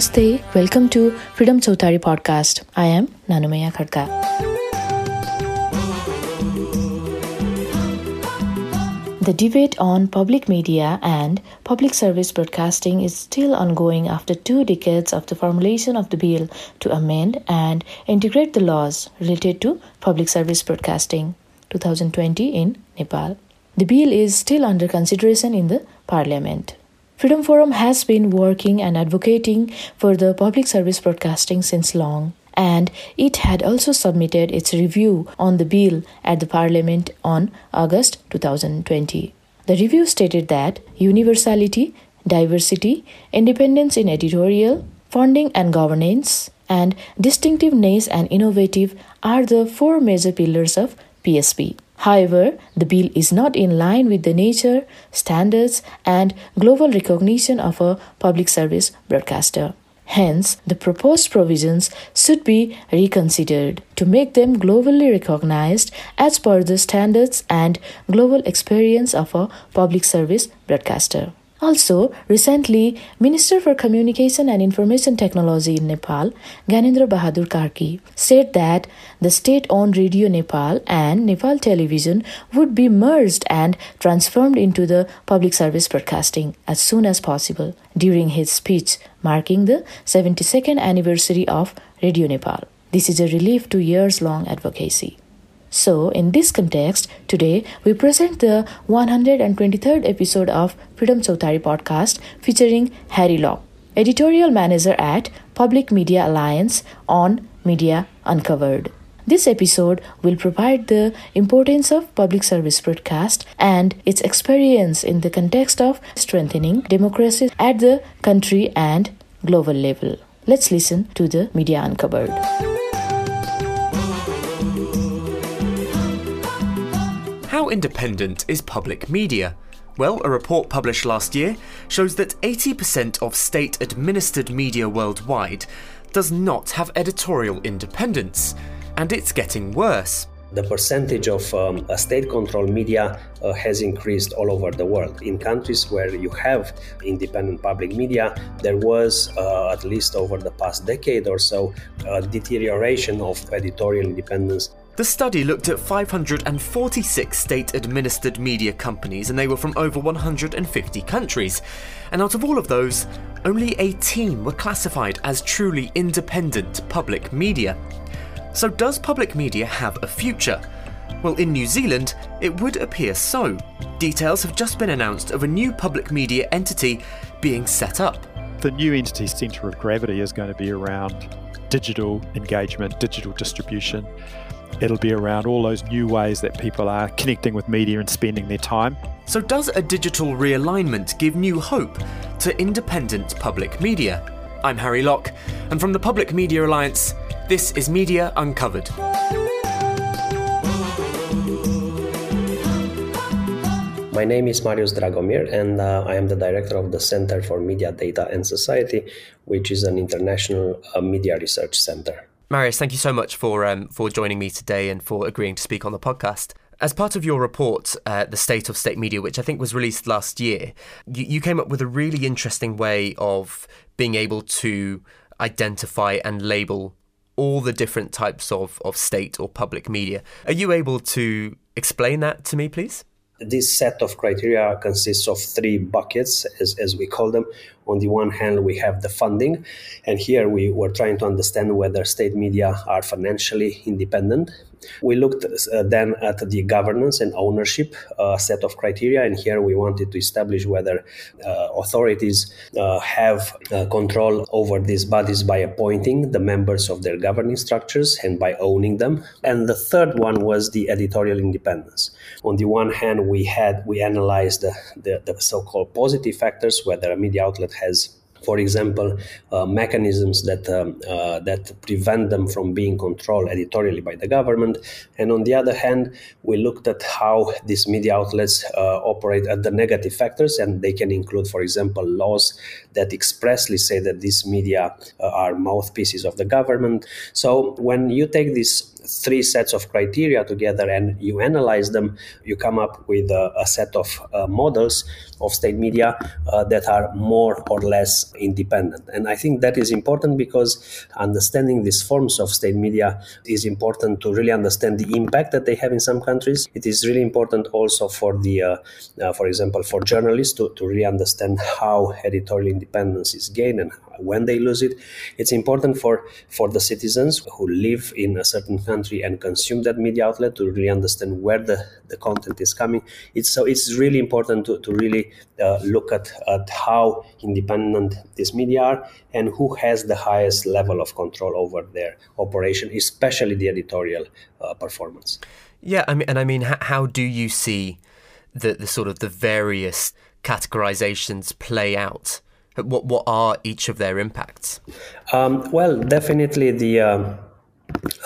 Namaste. Welcome to Freedom Chautari podcast. I am Nanumaya Khadka. The debate on public media and public service broadcasting is still ongoing after two decades of the formulation of the bill to amend and integrate the laws related to public service broadcasting 2020 in Nepal. The bill is still under consideration in the parliament. Freedom Forum has been working and advocating for the public service broadcasting since long and it had also submitted its review on the bill at the Parliament on August 2020. The review stated that universality, diversity, independence in editorial, funding and governance, and distinctiveness and innovative are the four major pillars of PSB. However, the bill is not in line with the nature, standards, and global recognition of a public service broadcaster. Hence, the proposed provisions should be reconsidered to make them globally recognized as per the standards and global experience of a public service broadcaster. Also, recently, Minister for Communication and Information Technology in Nepal, Gyanendra Bahadur Karki, said that the state-owned Radio Nepal and Nepal Television would be merged and transformed into the public service broadcasting as soon as possible during his speech marking the 72nd anniversary of Radio Nepal. This is a relief to years-long advocacy. So, in this context, today we present the 123rd episode of Freedom Chautari podcast featuring Harry Locke, editorial manager at Public Media Alliance on Media Uncovered. This episode will provide the importance of public service broadcast and its experience in the context of strengthening democracy at the country and global level. Let's listen to the Media Uncovered. Independent is public media? Well, a report published last year shows that 80% of state administered media worldwide does not have editorial independence, and it's getting worse. The percentage of um, state controlled media uh, has increased all over the world. In countries where you have independent public media, there was, uh, at least over the past decade or so, a deterioration of editorial independence the study looked at 546 state administered media companies, and they were from over 150 countries. And out of all of those, only 18 were classified as truly independent public media. So, does public media have a future? Well, in New Zealand, it would appear so. Details have just been announced of a new public media entity being set up. The new entity's centre of gravity is going to be around digital engagement, digital distribution, It'll be around all those new ways that people are connecting with media and spending their time. So, does a digital realignment give new hope to independent public media? I'm Harry Locke, and from the Public Media Alliance, this is Media Uncovered. My name is Marius Dragomir, and uh, I am the director of the Center for Media Data and Society, which is an international uh, media research center. Marius, thank you so much for um, for joining me today and for agreeing to speak on the podcast. As part of your report, uh, The State of State Media, which I think was released last year, you, you came up with a really interesting way of being able to identify and label all the different types of, of state or public media. Are you able to explain that to me, please? This set of criteria consists of three buckets, as, as we call them. On the one hand, we have the funding, and here we were trying to understand whether state media are financially independent. We looked uh, then at the governance and ownership uh, set of criteria, and here we wanted to establish whether uh, authorities have control over these bodies by appointing the members of their governing structures and by owning them. And the third one was the editorial independence. On the one hand, we had we analyzed the, the, the so-called positive factors, whether a media outlet has for example, uh, mechanisms that um, uh, that prevent them from being controlled editorially by the government. And on the other hand, we looked at how these media outlets uh, operate at the negative factors, and they can include, for example, laws that expressly say that these media uh, are mouthpieces of the government. So when you take these three sets of criteria together and you analyze them, you come up with a, a set of uh, models of state media uh, that are more or less independent. And I think that is important because understanding these forms of state media is important to really understand the impact that they have in some countries. It is really important also for the, uh, uh, for example, for journalists to, to really understand how editorial independence is gained and when they lose it. It's important for, for the citizens who live in a certain country and consume that media outlet to really understand where the, the content is coming. It's so it's really important to, to really uh, look at, at how independent these media are and who has the highest level of control over their operation, especially the editorial uh, performance. Yeah, I mean, and I mean, how, how do you see the, the sort of the various categorizations play out? What what are each of their impacts? Um, well, definitely the. Uh,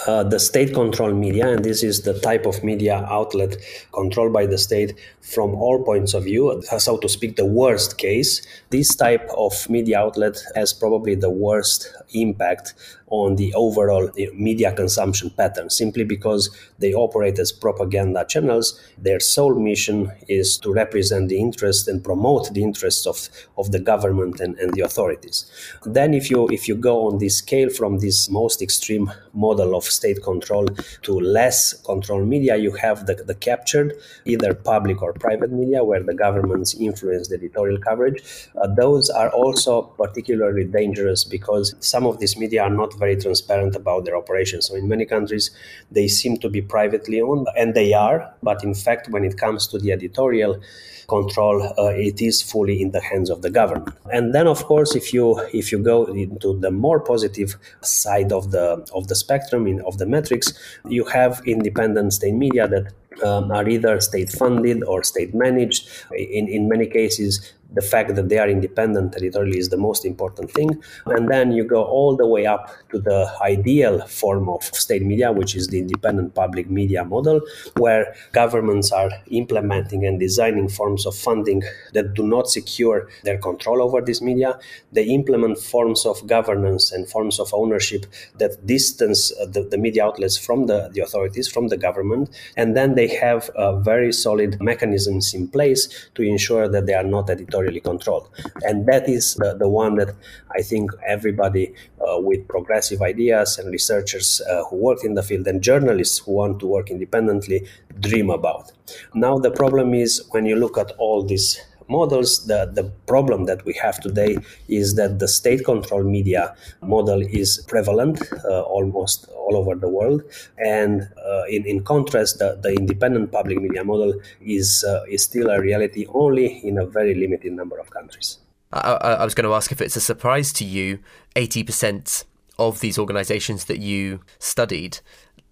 uh, the state controlled media, and this is the type of media outlet controlled by the state from all points of view, so to speak, the worst case. This type of media outlet has probably the worst impact on the overall media consumption pattern simply because they operate as propaganda channels. Their sole mission is to represent the interest and promote the interests of, of the government and, and the authorities. Then if you if you go on this scale from this most extreme model of state control to less controlled media, you have the, the captured, either public or private media, where the governments influence the editorial coverage. Uh, those are also particularly dangerous because some of these media are not very transparent about their operations. So in many countries, they seem to be privately owned, and they are. But in fact, when it comes to the editorial control, uh, it is fully in the hands of the government. And then, of course, if you if you go into the more positive side of the of the spectrum in, of the metrics, you have independent state media that um, are either state funded or state managed. In, in many cases, the fact that they are independent territorially is the most important thing. And then you go all the way up to the ideal form of state media, which is the independent public media model, where governments are implementing and designing forms of funding that do not secure their control over this media. They implement forms of governance and forms of ownership that distance uh, the, the media outlets from the, the authorities, from the government. And then they have very solid mechanisms in place to ensure that they are not editorial editorially controlled. And that is the, the one that I think everybody uh, with progressive ideas and researchers uh, who work in the field and journalists who want to work independently dream about. Now, the problem is when you look at all these models, the, the problem that we have today is that the state controlled media model is prevalent uh, almost all over the world. And uh, in, in contrast, the, the independent public media model is, uh, is still a reality only in a very limited number of countries. I, I was going to ask if it's a surprise to you 80% of these organizations that you studied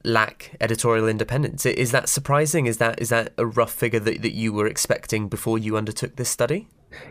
lack editorial independence. Is that surprising? Is that is that a rough figure that, that you were expecting before you undertook this study?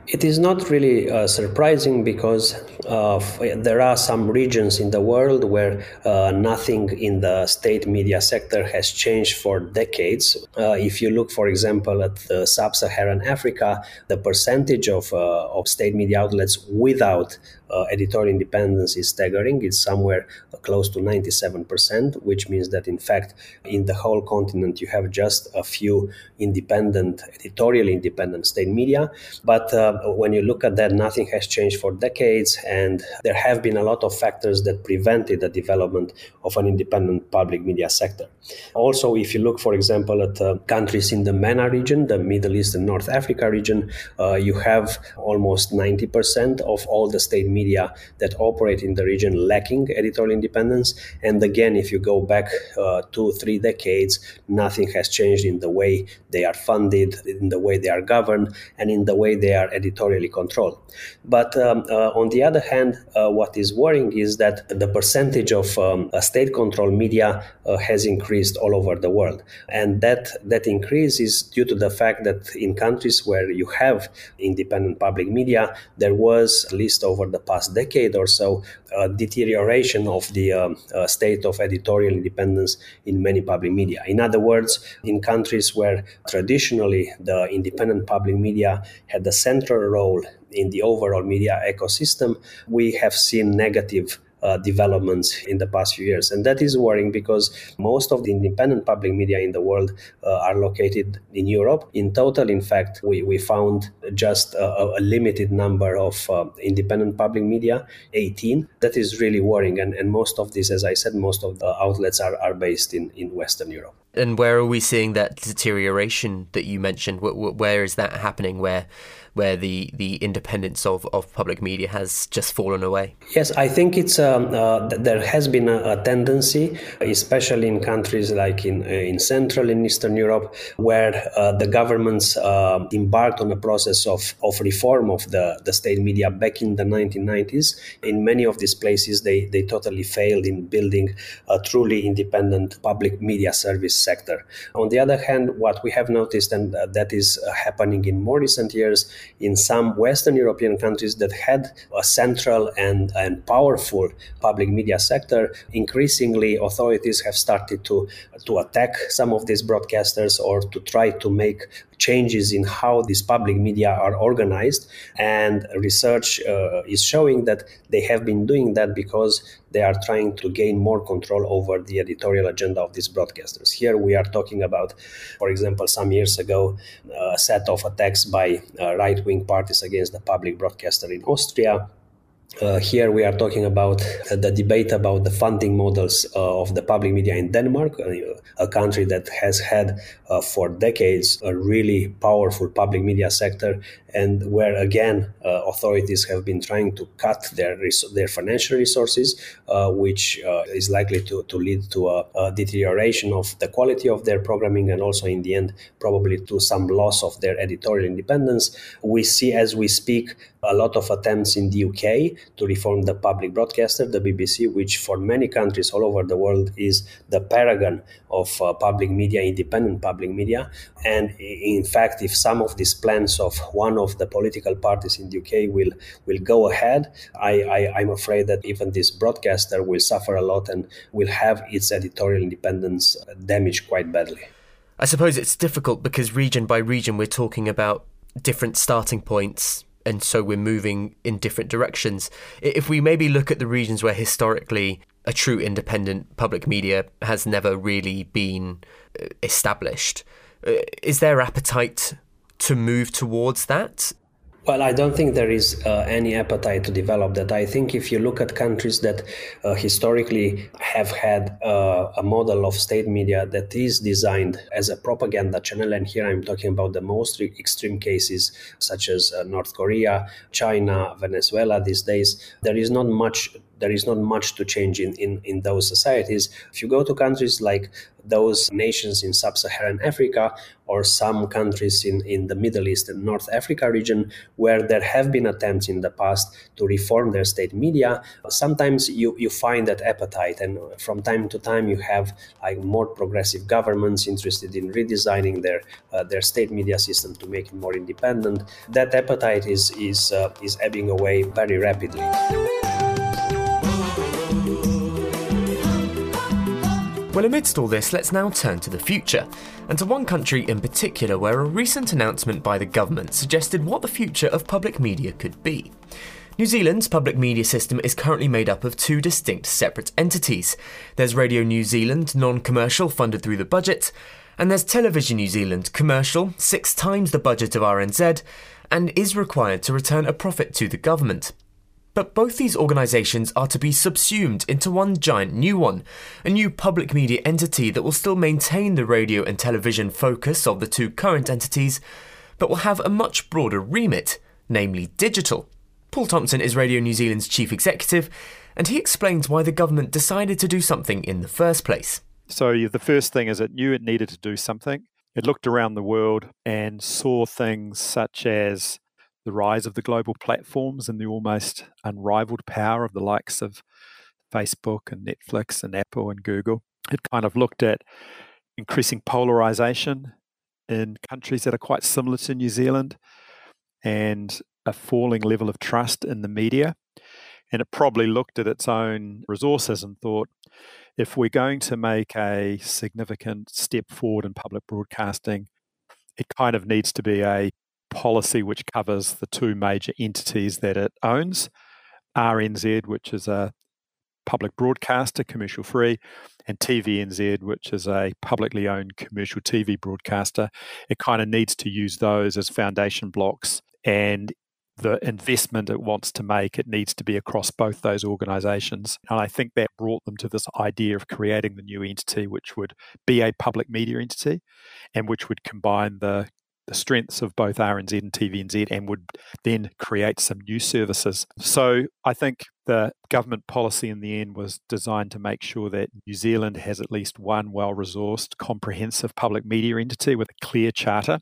It is not really uh, surprising because uh, there are some regions in the world where uh, nothing in the state media sector has changed for decades. Uh, if you look, for example, at the sub-Saharan Africa, the percentage of, uh, of state media outlets without uh, editorial independence is staggering. It's somewhere close to 97%, which means that in fact, in the whole continent, you have just a few independent, editorially independent state media. But uh, when you look at that, nothing has changed for decades, and there have been a lot of factors that prevented the development of an independent public media sector. Also, if you look, for example, at uh, countries in the MENA region, the Middle East and North Africa region, uh, you have almost 90% of all the state media media that operate in the region lacking editorial independence. And again, if you go back uh, two, three decades, nothing has changed in the way they are funded, in the way they are governed, and in the way they are editorially controlled. But um, uh, on the other hand, uh, what is worrying is that the percentage of um, state controlled media uh, has increased all over the world. And that, that increase is due to the fact that in countries where you have independent public media, there was, at least over the past decade or so, a deterioration of the um, uh, state of editorial independence in many public media. In other words, in countries where traditionally the independent public media had a central role in the overall media ecosystem, we have seen negative uh, developments in the past few years. And that is worrying because most of the independent public media in the world uh, are located in Europe. In total, in fact, we, we found just a, a limited number of uh, independent public media, 18. That is really worrying. And, and most of these, as I said, most of the outlets are, are based in, in Western Europe. And where are we seeing that deterioration that you mentioned? Where is that happening? Where where the, the independence of, of public media has just fallen away? Yes, I think it's um, uh, there has been a, a, tendency, especially in countries like in uh, in Central and Eastern Europe, where uh, the governments uh, embarked on a process of, of reform of the, the state media back in the 1990s. In many of these places, they, they totally failed in building a truly independent public media service sector. On the other hand, what we have noticed, and that is uh, happening in more recent years, in some Western European countries that had a central and, and powerful public media sector, increasingly authorities have started to, to attack some of these broadcasters or to try to make changes in how these public media are organized. And research uh, is showing that they have been doing that because they are trying to gain more control over the editorial agenda of these broadcasters. Here we are talking about, for example, some years ago, a set of attacks by uh, right wing parties against the public broadcaster in Austria uh, here we are talking about the debate about the funding models uh, of the public media in Denmark, uh, a country that has had uh, for decades a really powerful public media sector, and where again uh, authorities have been trying to cut their res- their financial resources, which is likely to, to lead to a, a, deterioration of the quality of their programming, and also in the end probably to some loss of their editorial independence. We see as we speak a lot of attempts in the UK to reform the public broadcaster, the BBC, which for many countries all over the world is the paragon of uh, public media, independent public media. And in fact, if some of these plans of one of the political parties in the UK will will go ahead, I, I, I'm afraid that even this broadcaster will suffer a lot and will have its editorial independence damaged quite badly. I suppose it's difficult because region by region we're talking about different starting points and so we're moving in different directions. If we maybe look at the regions where historically a true independent public media has never really been uh, established, uh, is there appetite to move towards that? Well, I don't think there is uh, any appetite to develop that. I think if you look at countries that uh, historically have had uh, a model of state media that is designed as a propaganda channel, and here I'm talking about the most extreme cases, such as uh, North Korea, China, Venezuela these days, there is not much there is not much to change in, in, in those societies. If you go to countries like those nations in sub Saharan Africa or some countries in, in the Middle East and North Africa region, where there have been attempts in the past to reform their state media, sometimes you, you find that appetite. And from time to time, you have like more progressive governments interested in redesigning their, uh, their state media system to make it more independent. That appetite is, is, uh, is ebbing away very rapidly. Well, amidst all this, let's now turn to the future, and to one country in particular where a recent announcement by the government suggested what the future of public media could be. New Zealand's public media system is currently made up of two distinct separate entities. There's Radio New Zealand, non commercial, funded through the budget, and there's Television New Zealand, commercial, six times the budget of RNZ, and is required to return a profit to the government. But both these organisations are to be subsumed into one giant new one, a new public media entity that will still maintain the radio and television focus of the two current entities, but will have a much broader remit, namely digital. Paul Thompson is Radio New Zealand's chief executive, and he explains why the government decided to do something in the first place. So, the first thing is it knew it needed to do something. It looked around the world and saw things such as the rise of the global platforms and the almost unrivaled power of the likes of Facebook and Netflix and Apple and Google. It kind of looked at increasing polarization in countries that are quite similar to New Zealand and a falling level of trust in the media. And it probably looked at its own resources and thought if we're going to make a significant step forward in public broadcasting, it kind of needs to be a policy which covers the two major entities that it owns RNZ, which is a public broadcaster, commercial free, and TVNZ, which is a publicly owned commercial TV broadcaster. It kind of needs to use those as foundation blocks. And the investment it wants to make, it needs to be across both those organizations. And I think that brought them to this idea of creating the new entity, which would be a public media entity and which would combine the the strengths of both RNZ and TVNZ and would then create some new services. So I think the government policy in the end was designed to make sure that New Zealand has at least one well resourced, comprehensive public media entity with a clear charter,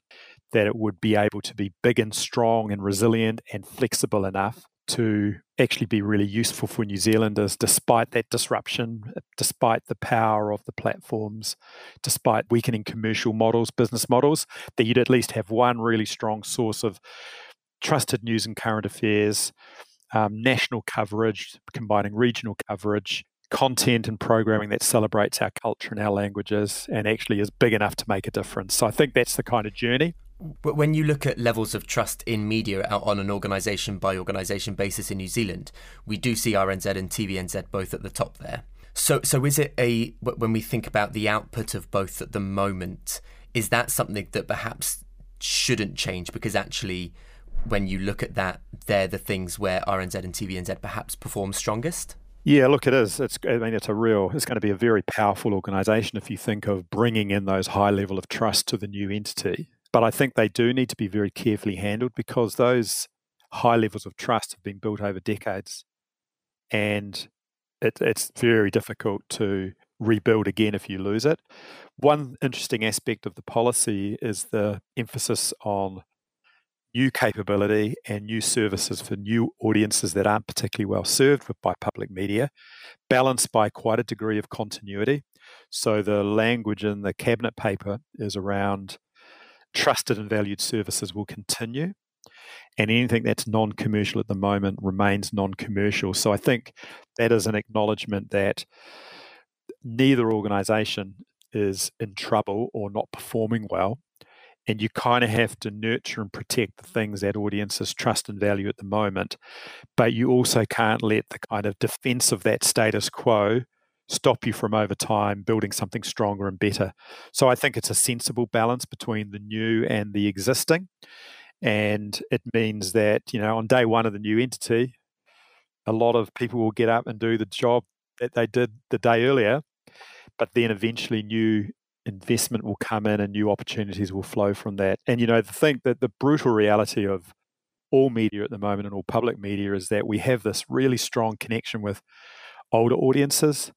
that it would be able to be big and strong and resilient and flexible enough to actually be really useful for New Zealanders despite that disruption, despite the power of the platforms, despite weakening commercial models, business models, that you'd at least have one really strong source of trusted news and current affairs, um, national coverage, combining regional coverage, content and programming that celebrates our culture and our languages and actually is big enough to make a difference. So I think that's the kind of journey. But when you look at levels of trust in media on an organisation by organisation basis in New Zealand, we do see RNZ and TVNZ both at the top there. So, so is it a when we think about the output of both at the moment, is that something that perhaps shouldn't change because actually, when you look at that, they're the things where RNZ and TVNZ perhaps perform strongest. Yeah, look, it is. It's. I mean, it's a real. It's going to be a very powerful organisation if you think of bringing in those high level of trust to the new entity. But I think they do need to be very carefully handled because those high levels of trust have been built over decades. And it, it's very difficult to rebuild again if you lose it. One interesting aspect of the policy is the emphasis on new capability and new services for new audiences that aren't particularly well served by public media, balanced by quite a degree of continuity. So the language in the cabinet paper is around trusted and valued services will continue. And anything that's non commercial at the moment remains non commercial. So I think that is an acknowledgement that neither organization is in trouble or not performing well. And you kind of have to nurture and protect the things that audiences trust and value at the moment. But you also can't let the kind of defense of that status quo stop you from over time building something stronger and better. So I think it's a sensible balance between the new and the existing. And it means that, you know, on day one of the new entity, a lot of people will get up and do the job that they did the day earlier, but then eventually new investment will come in and new opportunities will flow from that. And, you know, the thing that the brutal reality of all media at the moment and all public media is that we have this really strong connection with older audiences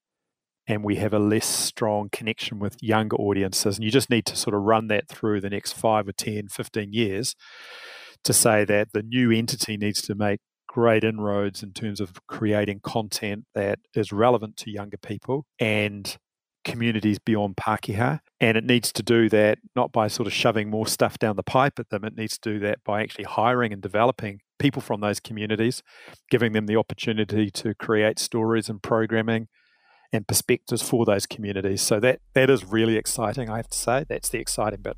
and we have a less strong connection with younger audiences. And you just need to sort of run that through the next five or 10, 15 years to say that the new entity needs to make great inroads in terms of creating content that is relevant to younger people and communities beyond Pākehā. And it needs to do that not by sort of shoving more stuff down the pipe at them, it needs to do that by actually hiring and developing people from those communities, giving them the opportunity to create stories and programming and perspectives for those communities. So that that is really exciting. I have to say that's the exciting bit.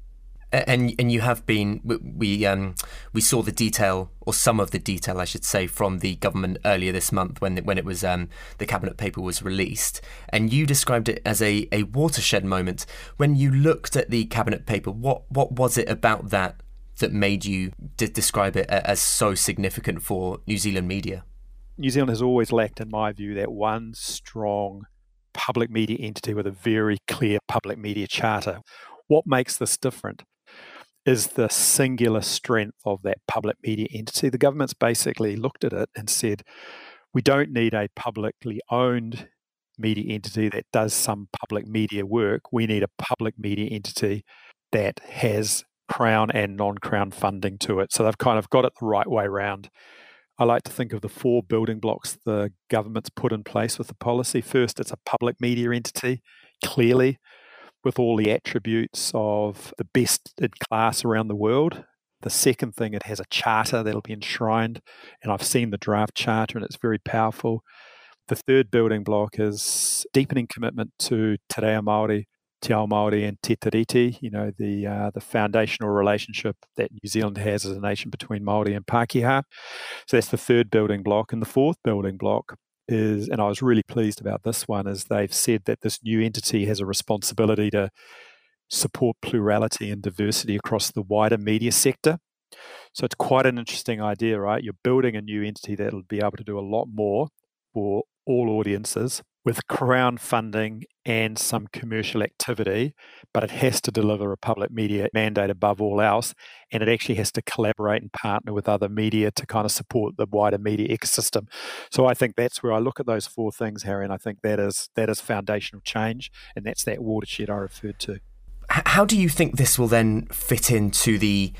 And and you have been we um we saw the detail or some of the detail I should say from the government earlier this month when when it was um the cabinet paper was released and you described it as a, a watershed moment when you looked at the cabinet paper what what was it about that that made you d- describe it as so significant for New Zealand media New Zealand has always lacked in my view that one strong public media entity with a very clear public media charter. What makes this different is the singular strength of that public media entity. The government's basically looked at it and said, we don't need a publicly owned media entity that does some public media work. We need a public media entity that has crown and non crown funding to it. So they've kind of got it the right way around. I like to think of the four building blocks the government's put in place with the policy. First, it's a public media entity, clearly, with all the attributes of the best in class around the world. The second thing, it has a charter that'll be enshrined, and I've seen the draft charter and it's very powerful. The third building block is deepening commitment to Te Reo Māori Te Ao Māori and Te Tiriti, you know, the, uh, the foundational relationship that New Zealand has as a nation between Māori and Pākehā. So that's the third building block. And the fourth building block is, and I was really pleased about this one, is they've said that this new entity has a responsibility to support plurality and diversity across the wider media sector. So it's quite an interesting idea, right? You're building a new entity that'll be able to do a lot more for all audiences with Crown funding and some commercial activity, but it has to deliver a public media mandate above all else. And it actually has to collaborate and partner with other media to kind of support the wider media ecosystem. So I think that's where I look at those four things, Harry, and I think that is that is foundational change, and that's that watershed I referred to. How do you think this will then fit into the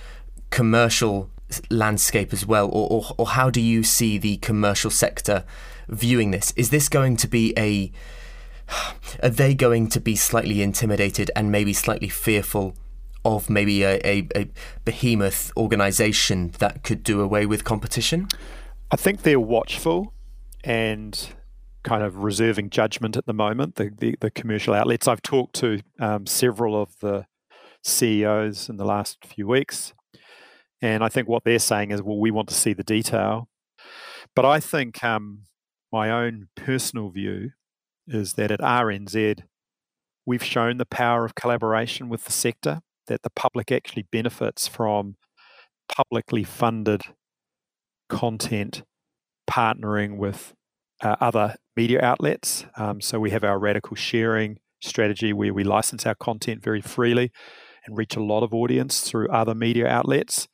commercial landscape as well, or, or, or how do you see the commercial sector viewing this? Is this going to be a are they going to be slightly intimidated and maybe slightly fearful of maybe a, a, a, behemoth organization that could do away with competition? I think they're watchful and kind of reserving judgment at the moment, the, the, the commercial outlets. I've talked to um, several of the CEOs in the last few weeks, and I think what they're saying is, well, we want to see the detail. But I think um, my own personal view is that at RNZ, we've shown the power of collaboration with the sector, that the public actually benefits from publicly funded content partnering with uh, other media outlets. Um, so we have our radical sharing strategy where we license our content very freely and reach a lot of audience through other media outlets.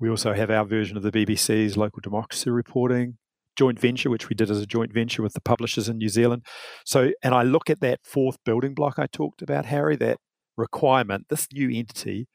We also have our version of the BBC's local democracy reporting joint venture, which we did as a joint venture with the publishers in New Zealand. So, and I look at that fourth building block I talked about, Harry, that requirement, this new entity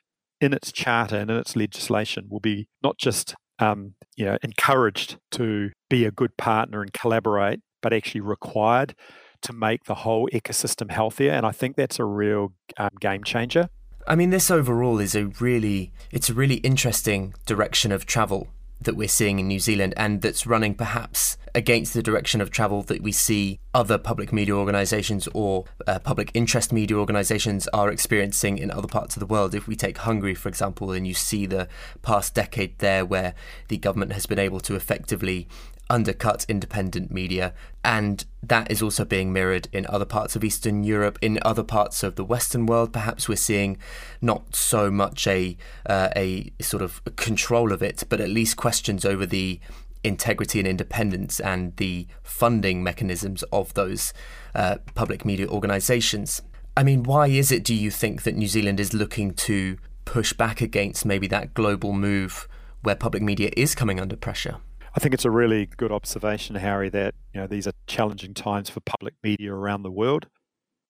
in its charter and in its legislation will be not just um, you know encouraged to be a good partner and collaborate, but actually required to make the whole ecosystem healthier. And I think that's a real um, game changer. I mean, this overall is a really it's a really interesting direction of travel that we're seeing in New Zealand and that's running perhaps against the direction of travel that we see other public media organizations or uh, public interest media organizations are experiencing in other parts of the world. If we take Hungary, for example, and you see the past decade there where the government has been able to effectively undercut independent media. And that is also being mirrored in other parts of Eastern Europe. In other parts of the Western world, perhaps we're seeing not so much a, uh, a sort of control of it, but at least questions over the integrity and independence and the funding mechanisms of those uh, public media organizations. I mean, why is it, do you think, that New Zealand is looking to push back against maybe that global move where public media is coming under pressure? I think it's a really good observation, Harry, that you know these are challenging times for public media around the world.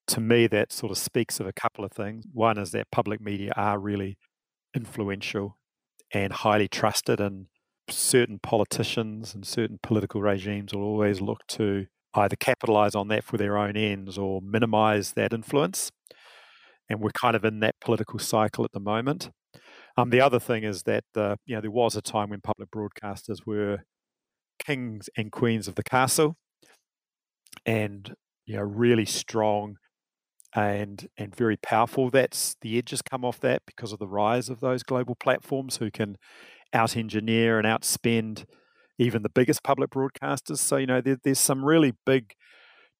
To me, that sort of speaks of a couple of things. One is that public media are really influential and highly trusted, and certain politicians and certain political regimes will always look to either capitalize on that for their own ends or minimize that influence. And we're kind of in that political cycle at the moment. Um, the other thing is that uh, you know there was a time when public broadcasters were kings and queens of the castle, and you know really strong and and very powerful. That's the edges come off that because of the rise of those global platforms who can out engineer and outspend even the biggest public broadcasters. So you know there, there's some really big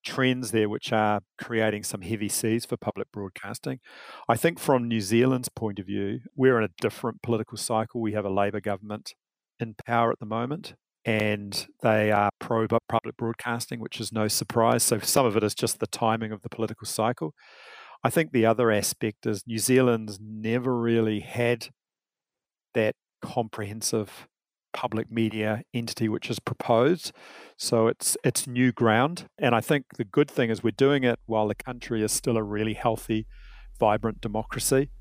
trends there which are creating some heavy seas for public broadcasting. I think from New Zealand's point of view, we're in a different political cycle. We have a Labour government in power at the moment, and they are pro public broadcasting, which is no surprise. So some of it is just the timing of the political cycle. I think the other aspect is New Zealand's never really had that comprehensive public media entity which is proposed. So it's it's new ground, and I think the good thing is we're doing it while the country is still a really healthy, vibrant democracy.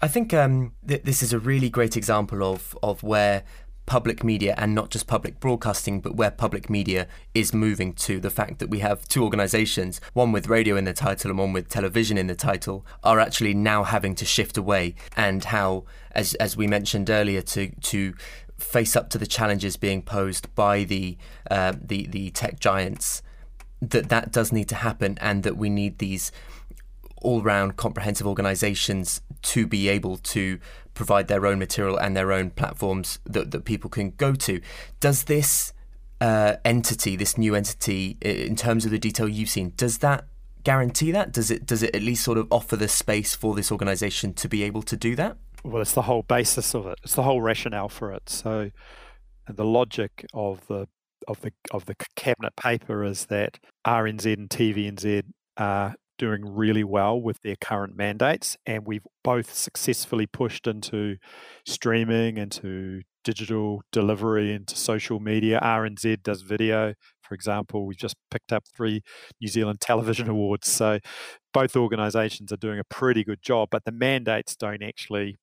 I think um, th- this is a really great example of of where public media and not just public broadcasting, but where public media is moving to. The fact that we have two organizations, one with radio in the title and one with television in the title, are actually now having to shift away, and how, as as we mentioned earlier, to to face up to the challenges being posed by the uh, the the tech giants, that that does need to happen, and that we need these all-round comprehensive organizations to be able to provide their own material and their own platforms that, that people can go to. Does this uh, entity, this new entity, in terms of the detail you've seen, does that guarantee that? Does it does it at least sort of offer the space for this organisation to be able to do that? Well, it's the whole basis of it. It's the whole rationale for it. So, the logic of the of the of the cabinet paper is that RNZ and TVNZ are doing really well with their current mandates, and we've both successfully pushed into streaming, into digital delivery, into social media. RNZ does video, for example. We've just picked up three New Zealand Television Awards, so both organisations are doing a pretty good job. But the mandates don't actually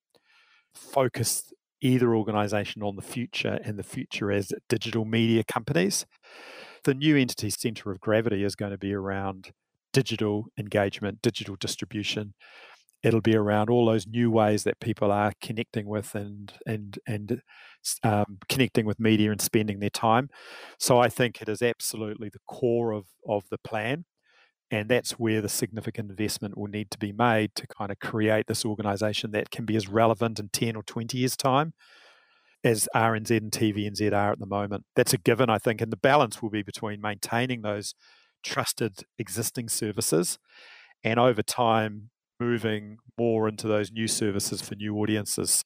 focus either organisation on the future and the future as digital media companies. The new entity centre of gravity is going to be around digital engagement, digital distribution. It'll be around all those new ways that people are connecting with and and and um, connecting with media and spending their time. So I think it is absolutely the core of of the plan, and that's where the significant investment will need to be made to kind of create this organisation that can be as relevant in ten or twenty years' time as RNZ and TVNZ are at the moment. That's a given, I think, and the balance will be between maintaining those trusted existing services and over time moving more into those new services for new audiences.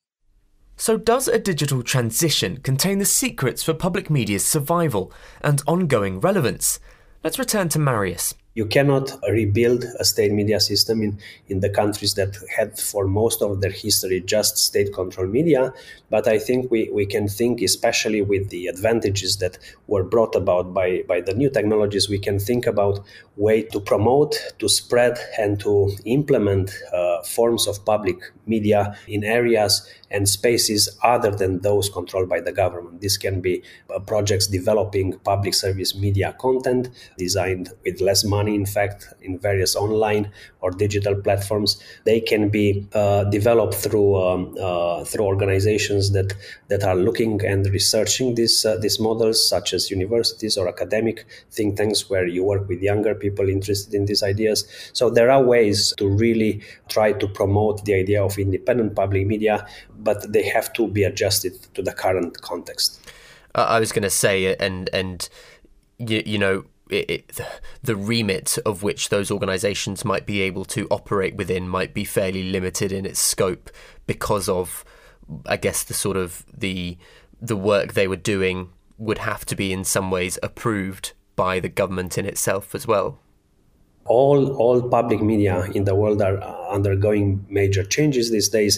So, does a digital transition contain the secrets for public media's survival and ongoing relevance? Let's return to Marius. You cannot rebuild a state media system in, in the countries that had for most of their history just state controlled media. But I think we, we can think, especially with the advantages that were brought about by, by the new technologies, we can think about way to promote, to spread, and to implement uh, forms of public media in areas and spaces other than those controlled by the government. This can be uh, projects developing public service media content designed with less money in fact, in various online or digital platforms. They can be uh, developed through um, uh, through organizations that that are looking and researching these uh, these models, such as universities or academic think tanks, where you work with younger people interested in these ideas. So there are ways to really try to promote the idea of independent public media, but they have to be adjusted to the current context. I was going to say, and and you, you know it, the remit of which those organisations might be able to operate within might be fairly limited in its scope because of, I guess, the sort of the the work they were doing would have to be in some ways approved by the government in itself as well? All all public media in the world are undergoing major changes these days.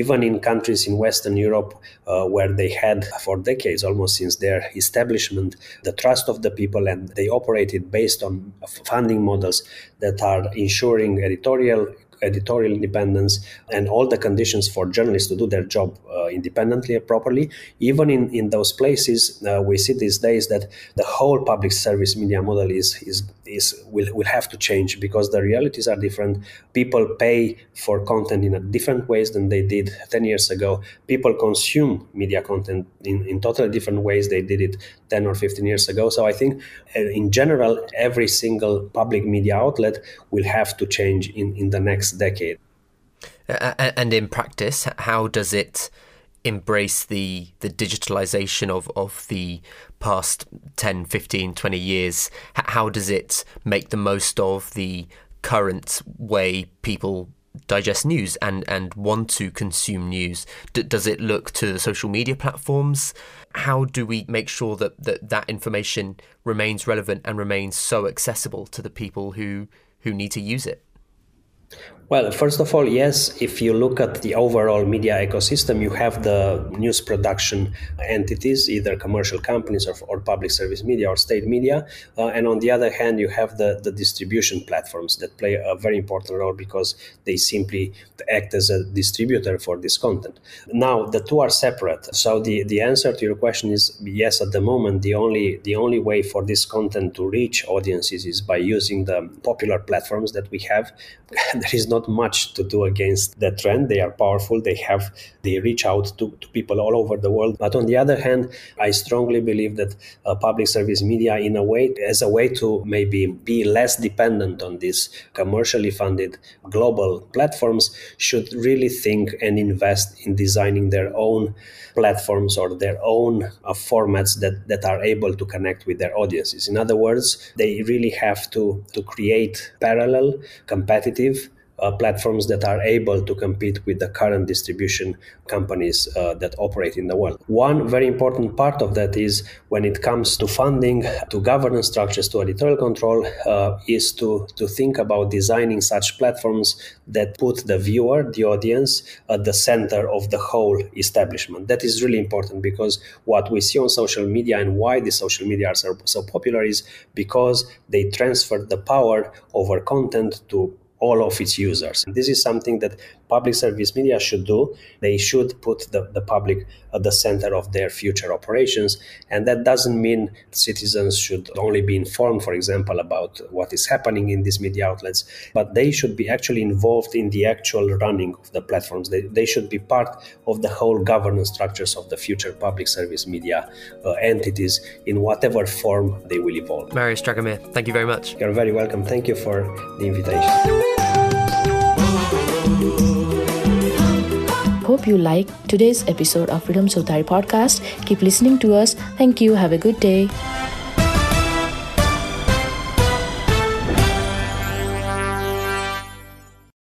Even in countries in western europe uh, where they had for decades almost since their establishment the trust of the people and they operated based on funding models that are ensuring editorial editorial independence and all the conditions for journalists to do their job independently and properly. Even in, in those places, uh, we see these days that the whole public service media model is, is, is will, will have to change because the realities are different. People pay for content in a different ways than they did 10 years ago. People consume media content in, in totally different ways they did it 10 or 15 years ago. So I think uh, in general, every single public media outlet will have to change in, in the next decade. and in practice, how does it embrace the the digitalization of, of the past 10, 15, 20 years? How does it make the most of the current way people digest news and, and want to consume news? D- does it look to the social media platforms? How do we make sure that, that that information remains relevant and remains so accessible to the people who, who need to use it? Well, first of all, yes, if you look at the overall media ecosystem, you have the news production entities, either commercial companies or, or public service media or state media. Uh, and on the other hand, you have the, the distribution platforms that play a very important role because they simply act as a distributor for this content. Now, the two are separate. So the, the answer to your question is yes, at the moment, the only, the only way for this content to reach audiences is by using the popular platforms that we have. there is no not much to do against that trend. They are powerful. They have they reach out to, to people all over the world. But on the other hand, I strongly believe that uh, public service media, in a way, as a way to maybe be less dependent on these commercially funded global platforms, should really think and invest in designing their own platforms or their own uh, formats that, that are able to connect with their audiences. In other words, they really have to, to create parallel, competitive, uh, platforms that are able to compete with the current distribution companies uh, that operate in the world. One very important part of that is when it comes to funding, to governance structures, to editorial control, uh, is to, to think about designing such platforms that put the viewer, the audience, at the center of the whole establishment. That is really important because what we see on social media and why the social media are so, so popular is because they transfer the power over content to all of its users. And this is something that public service media should do. They should put the, the public at the center of their future operations. And that doesn't mean citizens should only be informed, for example, about what is happening in these media outlets, but they should be actually involved in the actual running of the platforms. They, they should be part of the whole governance structures of the future public service media uh, entities in whatever form they will evolve. Marius Dragomir, thank you very much. You're very welcome. Thank you for the invitation. Hope you like today's episode of Freedom Chowthari podcast. Keep listening to us. Thank you. Have a good day.